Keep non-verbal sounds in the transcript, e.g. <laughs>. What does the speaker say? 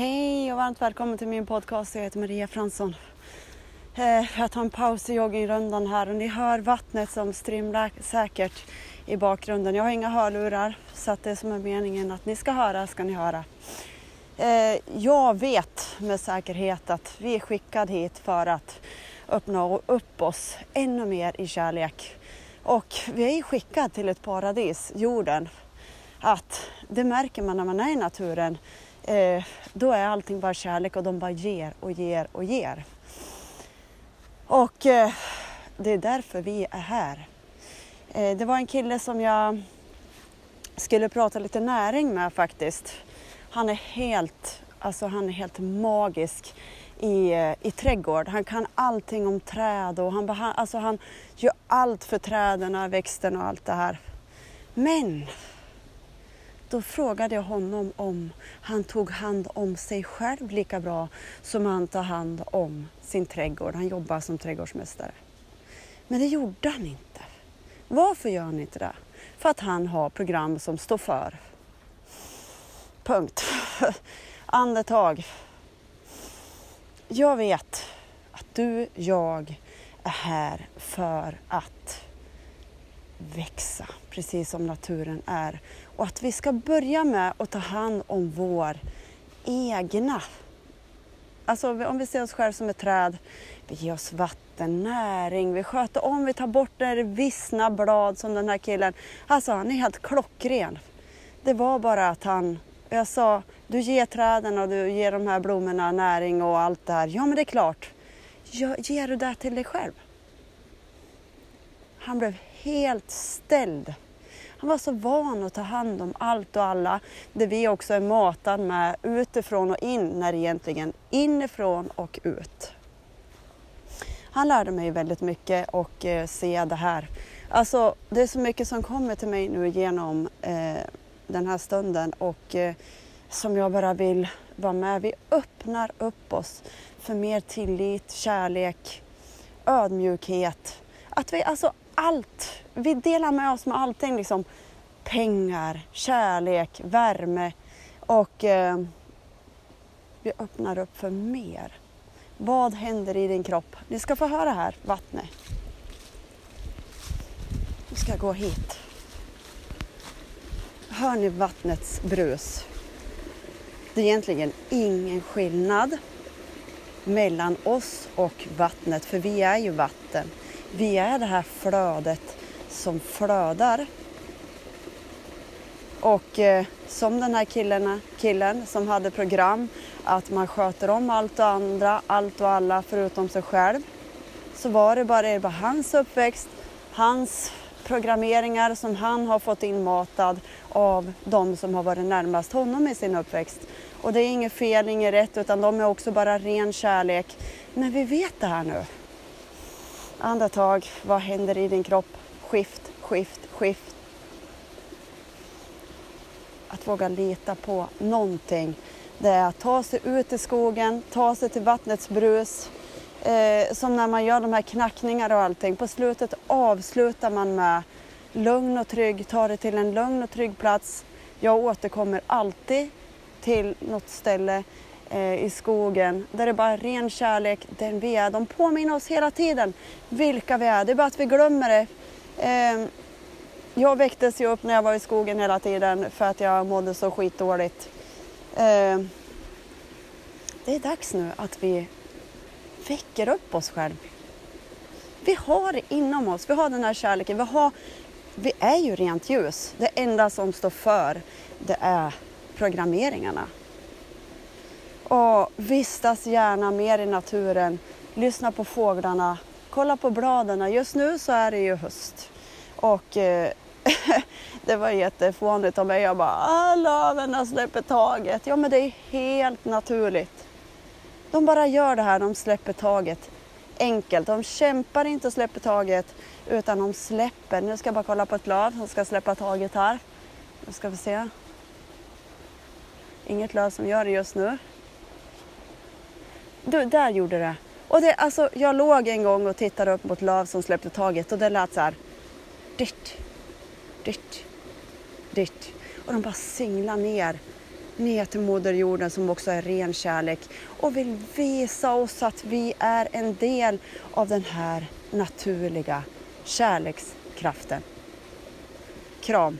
Hej och varmt välkommen till min podcast. Jag heter Maria Fransson. Eh, jag tar en paus i joggingrundan här och ni hör vattnet som strimlar säkert i bakgrunden. Jag har inga hörlurar så att det som är meningen att ni ska höra ska ni höra. Eh, jag vet med säkerhet att vi är skickade hit för att öppna upp oss ännu mer i kärlek. Och vi är skickade till ett paradis, jorden. Att det märker man när man är i naturen eh, då är allting bara kärlek och de bara ger och ger och ger. Och eh, det är därför vi är här. Eh, det var en kille som jag skulle prata lite näring med faktiskt. Han är helt, alltså han är helt magisk i, eh, i trädgård. Han kan allting om träd och han, alltså han gör allt för träden, växten och allt det här. Men då frågade jag honom om han tog hand om sig själv lika bra som han tar hand om sin trädgård. Han jobbar som trädgårdsmästare. Men det gjorde han inte. Varför gör han inte det? För att han har program som står för. Punkt. <laughs> Andetag. Jag vet att du, jag är här för att växa, precis som naturen är. Och att vi ska börja med att ta hand om vår egna. Alltså om vi ser oss själva som ett träd, vi ger oss vatten, näring, vi sköter om, vi tar bort det vissna blad som den här killen. Alltså han är helt klockren. Det var bara att han, jag sa, du ger träden och du ger de här blommorna näring och allt det här. Ja men det är klart, ger du det till dig själv? Han blev helt ställd. Han var så van att ta hand om allt och alla, det vi också är matade med utifrån och in, när egentligen inifrån och ut. Han lärde mig väldigt mycket och eh, se det här. Alltså, det är så mycket som kommer till mig nu genom eh, den här stunden och eh, som jag bara vill vara med. Vi öppnar upp oss för mer tillit, kärlek, ödmjukhet. Att vi, alltså allt. Vi delar med oss med allting. Liksom. Pengar, kärlek, värme och eh, vi öppnar upp för mer. Vad händer i din kropp? Ni ska få höra här, vattnet. Nu ska jag gå hit. Hör ni vattnets brus? Det är egentligen ingen skillnad mellan oss och vattnet, för vi är ju vatten. Vi är det här flödet som flödar. Och eh, som den här killen, killen som hade program att man sköter om allt och andra, allt och alla förutom sig själv. Så var det bara, det bara hans uppväxt, hans programmeringar som han har fått inmatad av de som har varit närmast honom i sin uppväxt. Och det är inget fel, inget rätt, utan de är också bara ren kärlek. Men vi vet det här nu. Andetag, vad händer i din kropp? Skift, skift, skift. Att våga lita på någonting. Det är att ta sig ut i skogen, ta sig till vattnets brus. Eh, som när man gör de här knackningarna och allting. På slutet avslutar man med lugn och trygg, ta det till en lugn och trygg plats. Jag återkommer alltid till något ställe Eh, i skogen där det bara är ren kärlek, den vi är. De påminner oss hela tiden vilka vi är. Det är bara att vi glömmer det. Eh, jag väcktes ju upp när jag var i skogen hela tiden för att jag mådde så skitdåligt. Eh, det är dags nu att vi väcker upp oss själva. Vi har det inom oss, vi har den här kärleken, vi, har, vi är ju rent ljus. Det enda som står för det är programmeringarna. Och vistas gärna mer i naturen, lyssna på fåglarna, kolla på bladen. Just nu så är det ju höst. Och eh, <laughs> det var jättefånigt av mig. Jag bara, ah, löven släpper taget. Ja men det är helt naturligt. De bara gör det här, de släpper taget. Enkelt, de kämpar inte och släpper taget utan de släpper. Nu ska jag bara kolla på ett löv som ska släppa taget här. Nu ska vi se. Inget löv som gör det just nu. Du, där gjorde det. Och det, alltså, jag låg en gång och tittade upp mot löv som släppte taget och det lät så här. Dyrt, dyrt, dyrt. Och de bara singlar ner, ner till moderjorden som också är ren kärlek och vill visa oss att vi är en del av den här naturliga kärlekskraften. Kram!